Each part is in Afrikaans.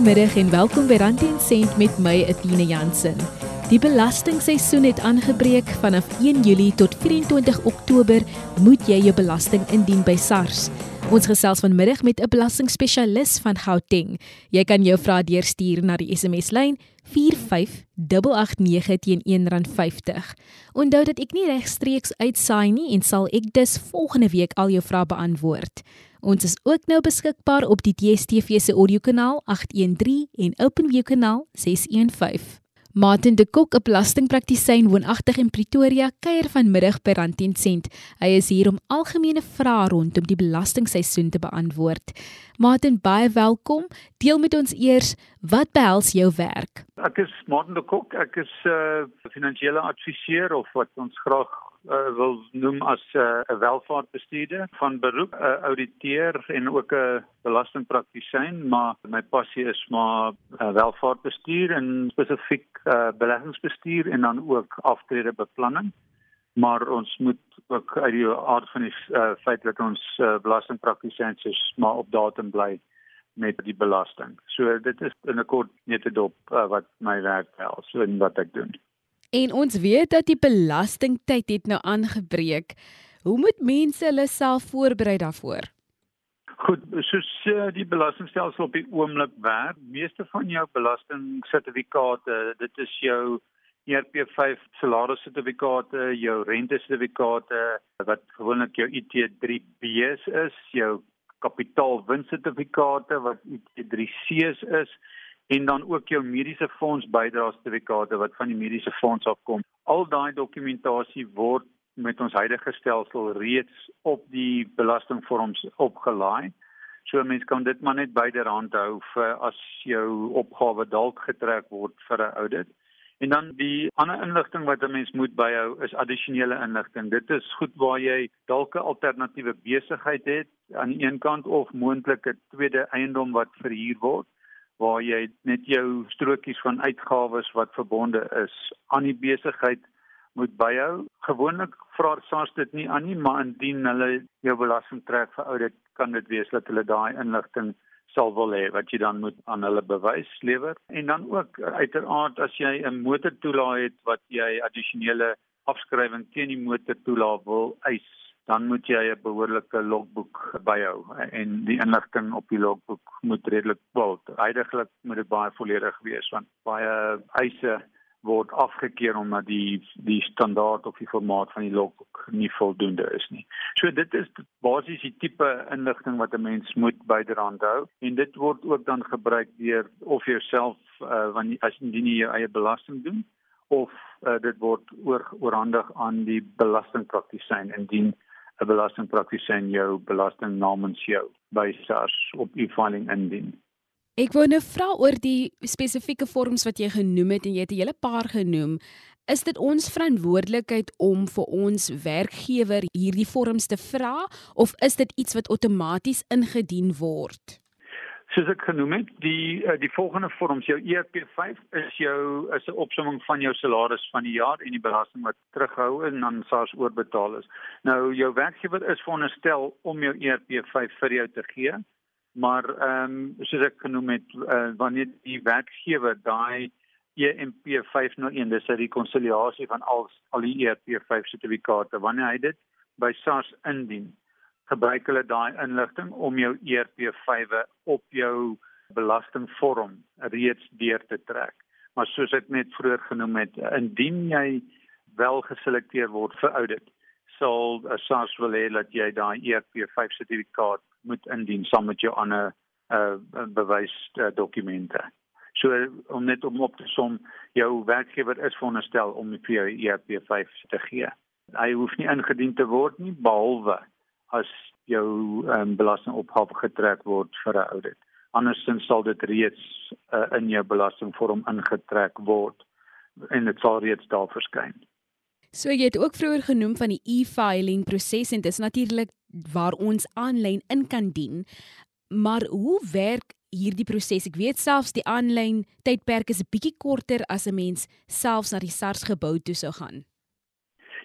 Goeiemiddag en welkom by Rand en Sent met my Etienne Jansen. Die belastingseisoen het aangebreek vanaf 1 Julie tot 24 Oktober moet jy jou belasting indien by SARS. Ons gesels vanmiddag met 'n belastingspesialis van Gauteng. Jy kan jou vrae deurstuur na die SMS-lyn 45889 teen R1.50. Onthou dat ek nie regstreeks uitsaai nie en sal ek dus volgende week al jou vrae beantwoord. Ons is ook nou beskikbaar op die DStv se audiokanaal 813 en OpenView kanaal 615. Martin de Kok, 'n belastingpraktisyn woonagtig in Pretoria, kuier vanmiddag by Rand 10 Sent. Hy is hier om algemene vrae rondom die belastingseisoen te beantwoord. Martin, baie welkom. Deel met ons eers wat behels jou werk? Ek is Martin de Kok. Ek is 'n uh, finansiële adviseur of wat ons graag uh, wil noem as eh, 'n uh, welvaartbestuurder van beroep, 'n uh, ouditeur en ook 'n belastingpraktisyn, maar my passie is maar uh, welvaartbestuur en spesifiek uh, beleggingsbestuur en dan ook aftredebeplanning. Maar ons moet ook uit die aard van die uh, feit dat ons uh, belastingpraktisyns is maar op datum bly met die belasting. So dit is in 'n kort netedop uh, wat my werk behels so en wat ek doen. En ons weet dat die belastingtyd het nou aangebreek. Hoe moet mense hulle self voorberei daarvoor? Goed, soos uh, die belastingstelsel op die oomblik werk, meeste van jou belastingsertifikate, dit is jou ERP5 salarissertifikate, jou rentesertifikate wat gewoonlik jou IT3B's is, jou kapitaalwinssertifikate wat IT3C's is en dan ook jou mediese fonds bydrae sertifikate wat van die mediese fonds afkom. Al daai dokumentasie word met ons huidige stelsel reeds op die belastingvorms opgelaai. So mense kan dit maar net byderhand hou vir as jou opgawe dalk getrek word vir 'n audit. En dan die ander inligting wat 'n mens moet byhou is addisionele inligting. Dit is goed waar jy dalk 'n alternatiewe besigheid het aan die een kant of moontlike tweede eiendom wat verhuur word waar jy net jou strokies van uitgawes wat verbonde is aan die besigheid moet byhou. Gewoonlik vra SARS dit nie aan nie, maar indien hulle jou belasting trek vir oudit, kan dit wees dat hulle daai inligting sal wil hê wat jy dan moet aan hulle bewys lewer. En dan ook uiteraard as jy 'n motortoelaat het wat jy addisionele afskrywing teen die motortoelaat wil eis dan moet jy 'n behoorlike logboek byhou en die inligting op die logboek moet redelik wel heidaglik moet dit baie volledig wees want baie eise word afgekeur omdat die die standaard of die formaat van die logboek nie voldoende is nie. So dit is basies die tipe inligting wat 'n mens moet byderhand hou en dit word ook dan gebruik deur of jouself uh, wanneer as jy nie jou eie belasting doen of uh, dit word oor oorhandig aan die belastingpraktisyn indien 'n belastingpraktisyn jou belasting namens jou by SARS op e-filing indien. Ek wou nou vra oor die spesifieke vorms wat jy genoem het en jy het 'n hele paar genoem. Is dit ons verantwoordelikheid om vir ons werkgewer hierdie vorms te vra of is dit iets wat outomaties ingedien word? Soos ek genoem het, die uh, die volgende vorms jou ERP5 is jou is 'n opsomming van jou salaris van die jaar en die belasting wat terughou en dan SARS oorbetaal is. Nou jou werkgewer is veronderstel om jou ERP5 vir jou te gee, maar ehm um, soos ek genoem het, uh, wanneer die werkgewer daai EMP501 dis 'n rekonsiliasie van al al die ERP5 sertifikate wanneer hy dit by SARS indien gebruik hulle daai inligting om jou ERP5e op jou belastingvorm reeds deur te trek. Maar soos ek net vroeër genoem het, indien jy wel geselekteer word vir audit, sal SARS wil hê dat jy daai ERP5 sertifikaat moet indien saam met jou ander uh, bewys uh, dokumente. So om net om op te som, jou werkgewer is veronderstel om vir jou ERP5 te gee. Hy hoef nie ingedien te word nie behalwe as jou um, belastingopgave getrek word vir 'n audit. Andersins sal dit reeds uh, in jou belastingvorm ingetrek word en dit sal reeds daar verskyn. So jy het ook vroeër genoem van die e-filing proses en dit is natuurlik waar ons aanlyn in kan dien. Maar hoe werk hierdie proses? Ek weet selfs die aanlyn tydperk is 'n bietjie korter as 'n mens selfs na die SARS gebou toe sou gaan.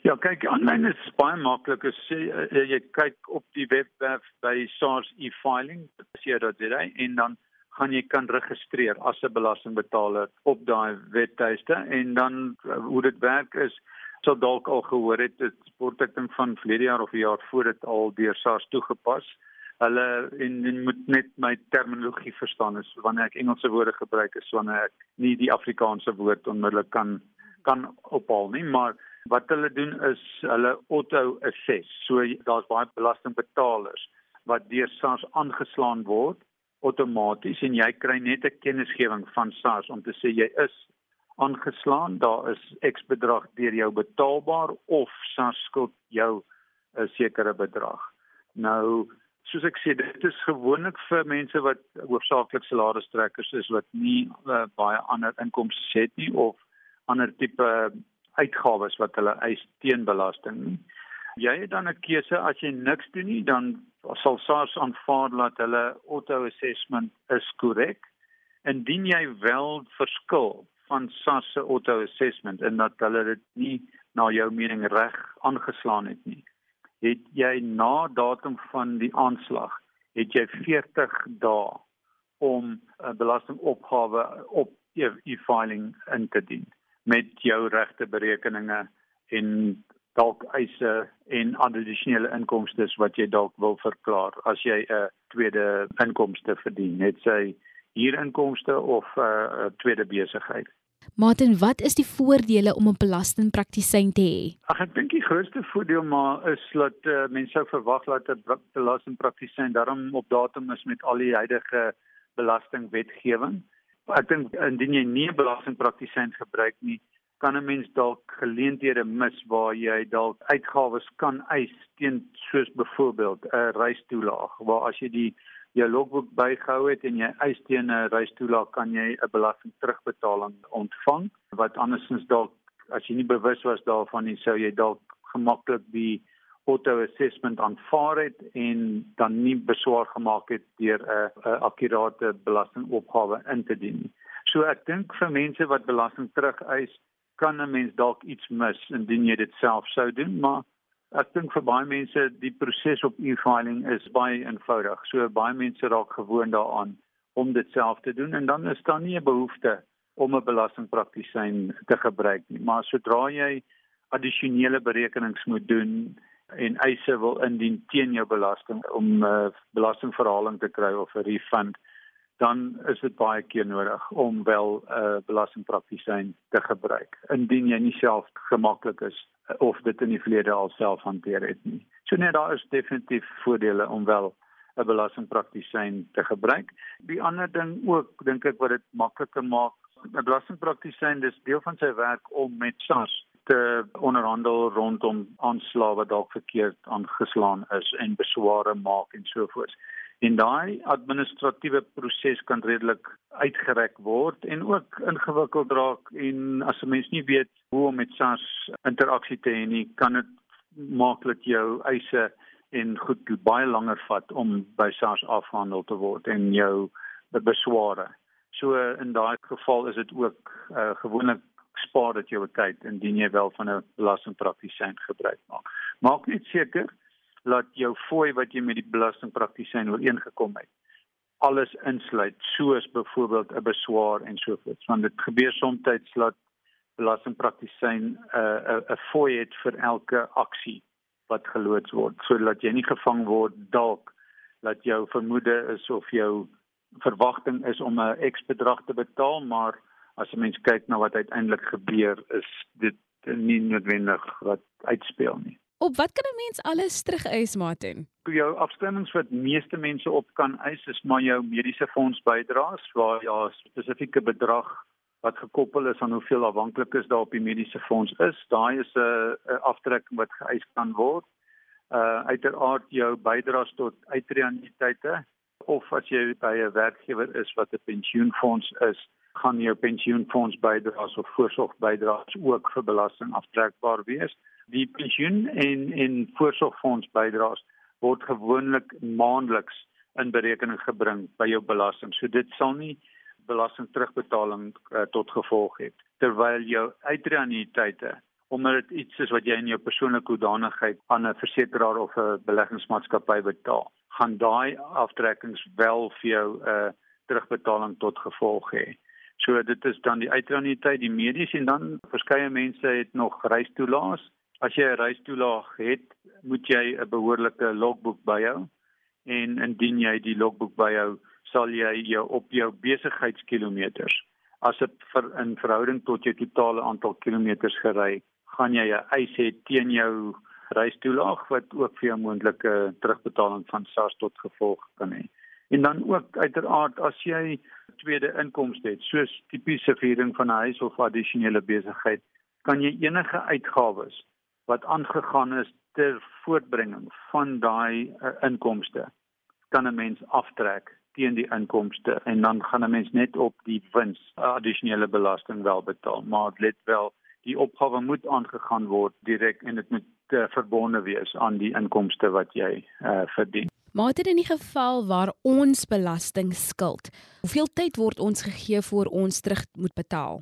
Ja, kyk, aanlyn is baie maklik. As jy, jy kyk op die webwerf by SARS e-filing, sien jy dit en dan gaan jy kan registreer as 'n belastingbetaler op daai webtuiste en dan uh, hoe dit werk is sou dalk al gehoor het dit word ek dink van verlede jaar of 'n jaar voor dit al deur SARS toegepas. Hulle en jy moet net my terminologie verstaan is wanneer ek Engelse woorde gebruik is wanneer ek nie die Afrikaanse woord onmiddellik kan kan ophaal nie, maar wat hulle doen is hulle auto assess. So daar's baie belastingbetalers wat deur SARS aangeslaan word outomaties en jy kry net 'n kennisgewing van SARS om te sê jy is aangeslaan, daar is X bedrag deur jou betaalbaar of SARS skuld jou 'n sekere bedrag. Nou, soos ek sê, dit is gewoonlik vir mense wat hoofsaaklik salarisstrekkers is wat nie uh, baie ander inkomste het nie of ander tipe uitgawes wat hulle eis teen belasting nie. Jy het dan 'n keuse as jy niks doen nie, dan sal SARS aanvaar dat hulle auto assessment is korrek. Indien jy wel verskil van SARS se auto assessment en dat hulle dit nie na jou mening reg aangeslaan het nie, het jy na datum van die aanslag het jy 40 dae om 'n belastingopgawe op e-filing in te dien met jou regte berekeninge en dalk eise en addisionele inkomste wat jy dalk wil verklaar as jy 'n tweede inkomste verdien, net sy huurinkomste of 'n uh, tweede besigheid. Martin, wat is die voordele om 'n belastingpraktisyn te hê? Ag ek dink die grootste voordeel maar is dat uh, mense sou verwag dat 'n belastingpraktisyn daarom op datum is met al die huidige belastingwetgewing ek dink indien jy nie belastingpraktisyn gebruik nie, kan 'n mens dalk geleenthede mis waar jy dalk uitgawes kan eis teen soos byvoorbeeld 'n reistoelaag, waar as jy die jou logboek bygehou het en jy eis teen 'n reistoelaag, kan jy 'n belasting terugbetaling ontvang wat andersins dalk as jy nie bewus was daarvan nie, sou jy dalk gemaklik die auto assessment aanvaar het en dan nie beswaar gemaak het deur 'n 'n akkurate belastingopgawe in te dien. So ek dink vir mense wat belasting terugeis, kan 'n mens dalk iets mis indien jy dit self sou doen, maar ek dink vir baie mense die proses op e-filing is baie eenvoudig. So baie mense raak gewoond daaraan om dit self te doen en dan is daar nie 'n behoefte om 'n belastingpraktisyn te gebruik nie. Maar sodra jy addisionele berekenings moet doen en eise wil indien teen jou belasting om 'n uh, belastingverhaling te kry of 'n refund dan is dit baie keer nodig om wel 'n uh, belastingpraktisyn te gebruik indien jy nie self gemaklik is uh, of dit in die verlede al self hanteer het nie. So nee, daar is definitief voordele om wel 'n belastingpraktisyn te gebruik. Die ander ding ook dink ek wat dit makliker maak, 'n belastingpraktisyn dis deel van sy werk om met SARS te onderhandel rondom aanslae wat dalk verkeerd aangeslaan is en besware maak en so voort. En daai administratiewe proses kan redelik uitgereg word en ook ingewikkeld raak en as 'n mens nie weet hoe om met SARS interaksie te hê nie, kan dit dat jou eise en goed baie langer vat om by SARS afhandel te word en jou besware. So in daai geval is dit ook uh, gewoonlik spaar dit jou tyd indien jy wel van 'n belastingpraktisyn gebruik maak. Maak net seker dat jou fooi wat jy met die belastingpraktisyn ooreengekom het alles insluit soos byvoorbeeld 'n beswaar en so voort. Want dit gebeur soms dat belastingpraktisyn 'n uh, 'n 'n fooi het vir elke aksie wat geloods word sodat jy nie gevang word dalk dat jou vermoede is of jou verwagting is om 'n X bedrag te betaal maar as 'n mens kyk na wat uiteindelik gebeur is dit nie noodwendig wat uitspeel nie. Op wat kan 'n mens alles terugeis Martin? Jou afstemmings wat meeste mense op kan eis is maar jou mediese fonds bydraes waar ja spesifieke bedrag wat gekoppel is aan hoeveel afhanklik is daar op die mediese fonds is. Daai is 'n aftrekking wat geëis kan word. Uh uiteraard jou bydraes tot uitreaniteite of as jy by 'n werkgewer is wat 'n pensioenfonds is, gaan jou pensioenfonds bydraes of voorsorgbydraes ook vir belasting aftrekbaar wees. Die pensioen en en voorsorgfonds bydraes word gewoonlik maandeliks in berekening gebring by jou belasting. So dit sal nie belasting terugbetaling uh, tot gevolg hê terwyl jou uitreaniteite omdat dit iets is wat jy in jou persoonlike hoedanigheid aan 'n versekeraar of 'n beleggingsmaatskappy betaal, gaan daai aftrekkings wel vir jou 'n uh, terugbetaling tot gevolg hê. So dit is dan die uitraniteit, die medies en dan verskeie mense het nog reistoelaas. As jy 'n reistoelaag het, moet jy 'n behoorlike logboek byhou en indien jy die logboek byhou, sal jy jou op jou besigheidskilometers as dit vir in verhouding tot jou totale aantal kilometers gery, gaan jy 'n eis hê teen jou reistoelaag wat ook vir jou moontlike terugbetaling van SARS tot gevolg kan hê. En dan ook uiteraard as jy tweede inkomste het, soos tipiese viering van 'n huis of addisionele besigheid, kan jy enige uitgawes wat aangegaan is ter voortbringing van daai uh, inkomste kan 'n mens aftrek teen die inkomste en dan gaan 'n mens net op die wins addisionele belasting wel betaal. Maar let wel die opgawe moet aangegaan word direk en dit moet uh, verbonde wees aan die inkomste wat jy uh, verdien Maar dit in die geval waar ons belasting skuld, hoeveel tyd word ons gegee voor ons terug moet betaal?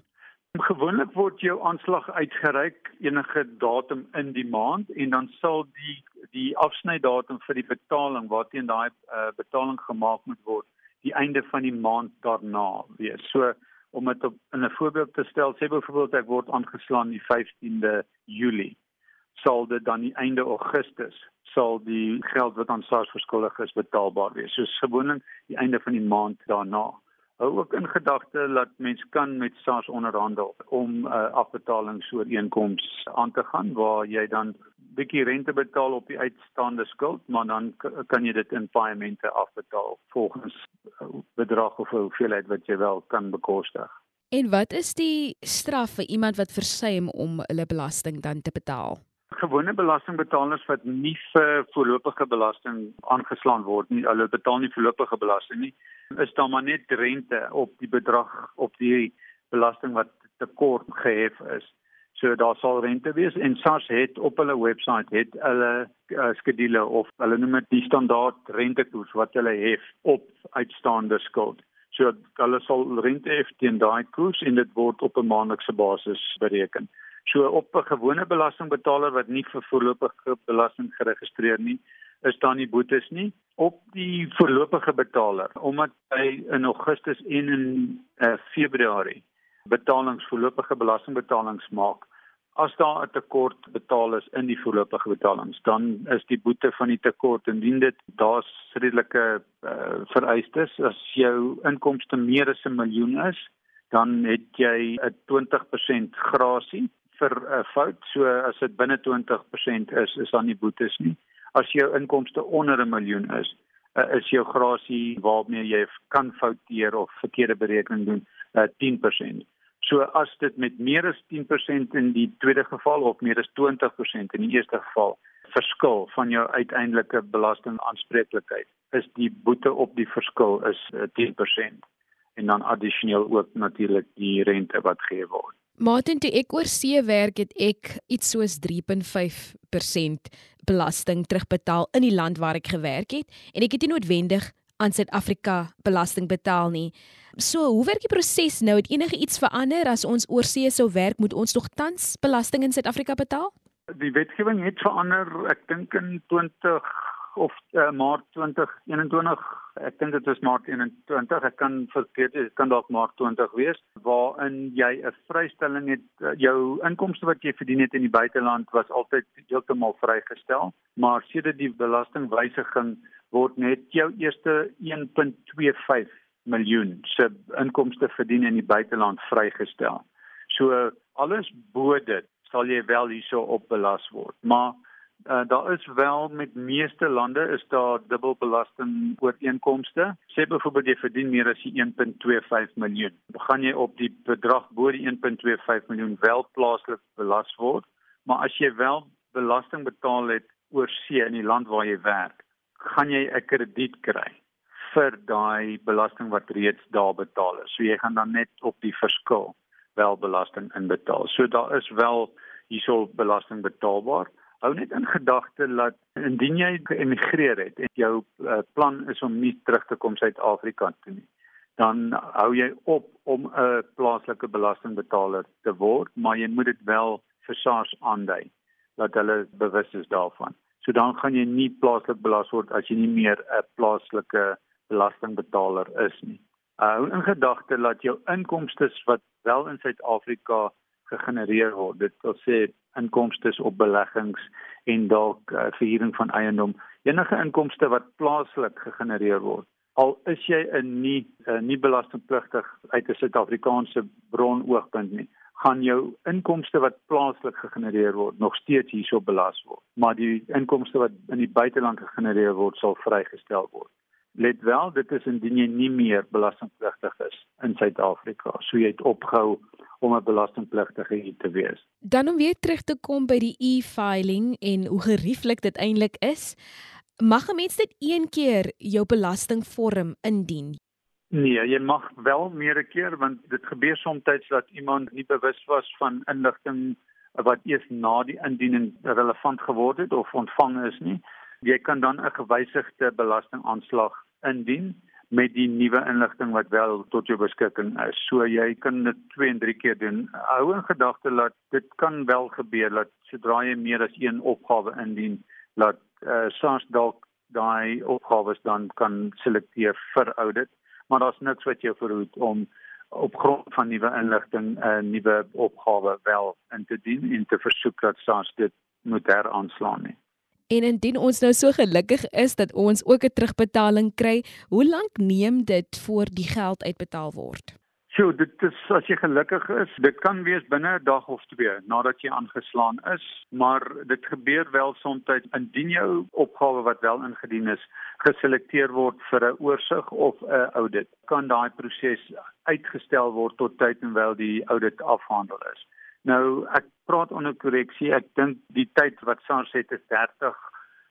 Gewoonlik word jou aanslag uitgereik enige datum in die maand en dan sal die die afsnydatum vir die betaling waarteen daai uh, betaling gemaak moet word die einde van die maand daarna wees. So om dit op 'n voorbeeld te stel, sê byvoorbeeld ek word aangeslaan die 15de Julie, sal dit dan die einde Augustus sal die geld wat aan SARS verskuldig is betaalbaar wees. So gewoonlik die einde van die maand daarna hou ook in gedagte dat mens kan met SARS onderhandel om 'n uh, afbetalingsooreenkoms aan te gaan waar jy dan bietjie rente betaal op die uitstaande skuld, maar dan kan jy dit in paemente afbetaal volgens uh, bedrag of hoeveelheid wat jy wel kan bekostig. En wat is die straf vir iemand wat versuim om hulle belasting dan te betaal? Gewone belastingbetalers wat nie vir voorlopige belasting aangeslaan word nie, hulle betaal nie voorlopige belasting nie, is dan maar net rente op die bedrag op die belasting wat tekort gehef is. So daar sal rente wees en SARS het op hulle webwerf het hulle uh, skedule of hulle noem dit die standaard rentekoers wat hulle hef op uitstaande skuld. So hulle sal rente hef teen daai koers en dit word op 'n maandelikse basis bereken. So op 'n gewone belastingbetaler wat nie vir voorlopige belasting geregistreer nie, is daar nie boetes nie. Op die voorlopige betaler, omdat hy in Augustus en in uh, Februarie betalings voorlopige belastingbetalings maak, as daar 'n tekort betaal is in die voorlopige betalings, dan is die boete van die tekort indien dit daar's redelike uh, vereistes as jou inkomste meer as 'n miljoen is, dan het jy 'n 20% grasie vir 'n uh, fout. So as dit binne 20% is, is daar nie boetes nie. As jou inkomste onder 'n miljoen is, uh, is jou grasie waarmee jy kan fouteer of verkeerde berekening doen, uh, 10%. So as dit met meer as 10% in die tweede geval of meer as 20% in die eerste geval verskil van jou uiteindelike belastingaanspreeklikheid, is die boete op die verskil is uh, 10% en dan addisioneel ook natuurlik die rente wat gegee word. Martin, toe ek oor see werk het ek iets soos 3.5% belasting terugbetaal in die land waar ek gewerk het en ek het nie noodwendig aan Suid-Afrika belasting betaal nie. So, hoe werk die proses nou? Het enige iets verander as ons oor see sou werk, moet ons nog tans belasting in Suid-Afrika betaal? Die wetgewing het verander, ek dink in 20 of uh, Maart 2021 ek dink dit is Maart 21 ek kan verkeerd dit kan dalk Maart 20 wees waarin jy 'n vrystelling het. Uh, jou inkomste wat jy verdien het in die buiteland was altyd heeltemal vrygestel maar sedert die belastingwysiging word net jou eerste 1.25 miljoen se inkomste verdien in die buiteland vrygestel. So alles bo dit sal jy wel hierso op belas word maar Uh, daar is wel met meeste lande is daar dubbelbelasting ooreenkomste. Sê byvoorbeeld jy verdien meer as 1.25 miljoen. Gaan jy op die bedrag bo die 1.25 miljoen wel plaaslik belas word, maar as jy wel belasting betaal het oor see in die land waar jy werk, gaan jy 'n krediet kry vir daai belasting wat reeds daar betaal is. So jy gaan dan net op die verskil wel belasting inbetaal. So daar is wel hierso belasting betaalbaar hou net in gedagte dat indien jy geëmigreer het en jou uh, plan is om nie terug te kom Suid-Afrika toe nie, dan hou jy op om 'n plaaslike belastingbetaler te word, maar jy moet dit wel vir SARS aandui dat hulle bewus is daarvan. So dan gaan jy nie plaaslik belas word as jy nie meer 'n plaaslike belastingbetaler is nie. Hou uh, in gedagte dat jou inkomste wat wel in Suid-Afrika gegenereer word, dit wil sê inkomste op beleggings en dalk uh, verhuuring van eiendom, enige inkomste wat plaaslik gegenereer word. Al is jy 'n nie 'n nie belastingpligtig uit 'n Suid-Afrikaanse bron oogpunt nie, gaan jou inkomste wat plaaslik gegenereer word nog steeds hierso belas word, maar die inkomste wat in die buiteland gegenereer word sal vrygestel word. Let wel, dit is indien jy nie meer belastingpligtig is in Suid-Afrika, so jy het opgehou om 'n belastingpligtige te wees. Dan om weer terug te kom by die e-filing en hoe gerieflik dit eintlik is, mag 'n mens dit een keer jou belastingvorm indien. Nee, jy mag wel meer 'n keer want dit gebeur soms dat iemand nie bewus was van inligting wat eers na die indiening relevant geword het of ontvang is nie. Jy kan dan 'n gewysigde belastingaanslag indien met die nuwe inligting wat wel tot jou beskikking is. So jy kan dit 2 en 3 keer doen. Hou in gedagte dat dit kan wel gebeur dat sodra jy meer as een opgawe indien, dat uh, SARS dalk daai opgawes dan kan selekteer vir audit maar daar's niks wat jou verhoed om op grond van nuwe inligting 'n uh, nuwe opgawe wel in te dien en te versoek dat SARS dit moet heraanslaan nie. En indien ons nou so gelukkig is dat ons ook 'n terugbetaling kry, hoe lank neem dit voor die geld uitbetaal word? So dit is as jy gelukkig is, dit kan wees binne 'n dag of twee nadat jy aangeslaan is, maar dit gebeur wel soms indien jou opgawe wat wel ingedien is geselekteer word vir 'n oorsig of 'n audit, kan daai proses uitgestel word tot tyd en wel die audit afhandel is. Nou ek praat onder korreksie, ek dink die tyd wat SARS het is 30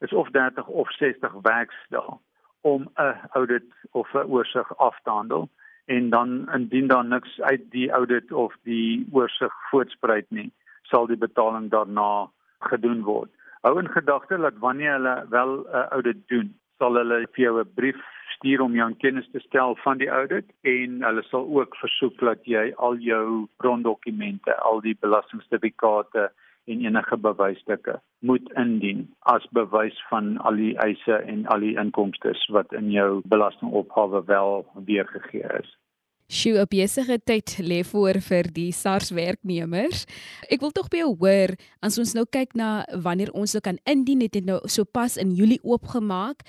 is of 30 of 60 werksdae om 'n audit of 'n oorsig af te handel en dan indien daar niks uit die audit of die oorsig voortspruit nie, sal die betaling daarna gedoen word. Hou in gedagte dat wanneer hulle wel 'n uh, audit doen, sal hulle vir jou 'n brief stuur om jou in kennis te stel van die audit en hulle sal ook versoek dat jy al jou brondokumente, al die belastingsertifikate en enige bewysstukke moet indien as bewys van al die eise en al die inkomste wat in jou belastingopgawe wel weergegee is. Sjoe, op besige tyd lê voor vir die SARS werknemers. Ek wil tog by jou hoor as ons nou kyk na wanneer ons nou kan indien het dit nou sopas in Julie oopgemaak.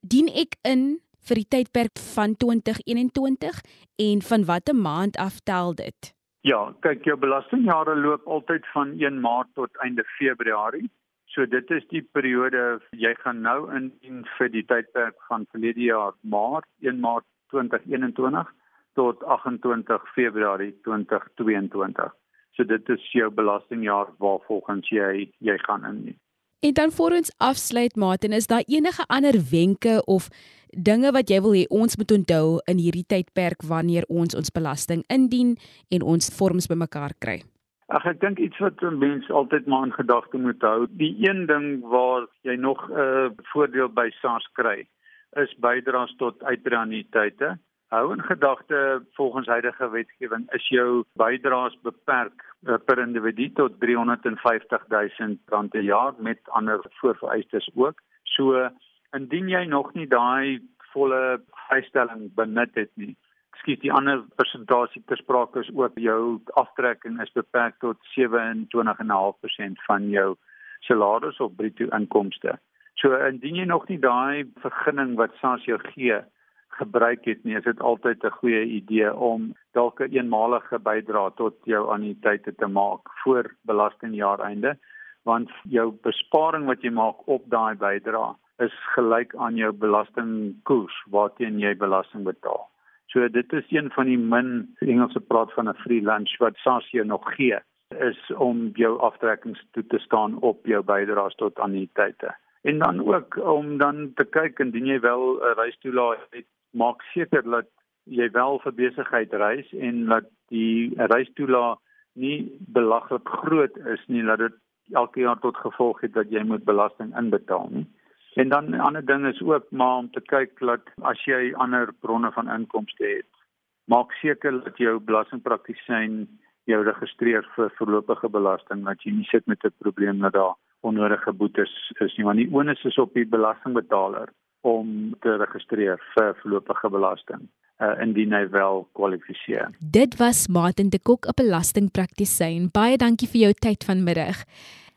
Dien ek in vir die tydperk van 2021 en van watter maand af tel dit? Ja, kyk jou belastingjare loop altyd van 1 Maart tot einde Februarie. So dit is die periode jy gaan nou indien vir die tydperk van verlede jaar Maart, 1 Maart 2021 tot 28 Februarie 2022. So dit is jou belastingjaar waarvolgens jy jy gaan indien. En dan voor ons afsluit Martin, is daar enige ander wenke of dinge wat jy wil hê ons moet onthou in hierdie tydperk wanneer ons ons belasting indien en ons vorms bymekaar kry? Ag ek dink iets wat mense altyd maar in gedagte moet hou, die een ding waar jy nog 'n uh, voordeel by SARS kry, is bydraes tot uitdraaniteite. Hou in gedagte volgens huidige wetgewing is jou bydraes beperk uh, per individu tot 350 000 rand per jaar met ander voorvereistes ook. So indien jy nog nie daai volle vrystelling benut het nie. Ekskuus, die ander persentasie ter sprake is ook jou aftrekking is beperk tot 27.5% van jou salaris of bruto inkomste. So indien jy nog nie daai vergunning wat SARS jou gee gebruik het nie, is dit altyd 'n goeie idee om dalk 'n eenmalige bydrae tot jou anniteite te maak voor belastingjaar einde, want jou besparing wat jy maak op daai bydrae is gelyk aan jou belastingkoers waarteen jy belasting betaal. So dit is een van die min Engelse praat van 'n free lunch wat SARS jou nog gee is om jou aftrekkings toe te staan op jou bydraes tot anniteite. En dan ook om dan te kyk indien jy wel 'n reistoelaat het maak seker dat jy wel vir besigheid reis en dat die reistoelaat nie belaglik groot is nie dat dit elke jaar tot gevolg het dat jy moet belasting inbetaal nie. En dan 'n ander ding is ook maar om te kyk dat as jy ander bronne van inkomste het, maak seker dat jou belastingpraktisyn jou registreer vir voorlopige belasting dat jy nie sit met 'n probleem dat daar onnodige boetes is nie want die onus is op die belastingbetaler om te registreer vir voorlopige belasting. uh, indien hy wel kwalifiseer. Dit was Martin de Kok, 'n belastingpraktisyn. Baie dankie vir jou tyd vanmiddag.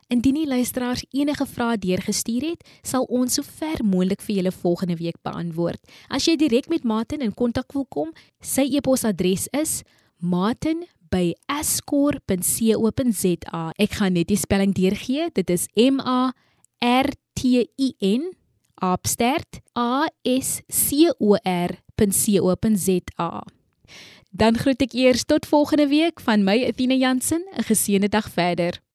Indien die luisteraars enige vrae deurgestuur het, sal ons so ver moontlik vir julle volgende week beantwoord. As jy direk met Martin in kontak wil kom, sy e-posadres is martin@ascor.co.za. Ek gaan net die spelling deurgee. Dit is M A R T I N @stert a s c o r.co.za. Dan groet ek eers tot volgende week van my Athena Jansen. 'n Geseënde dag verder.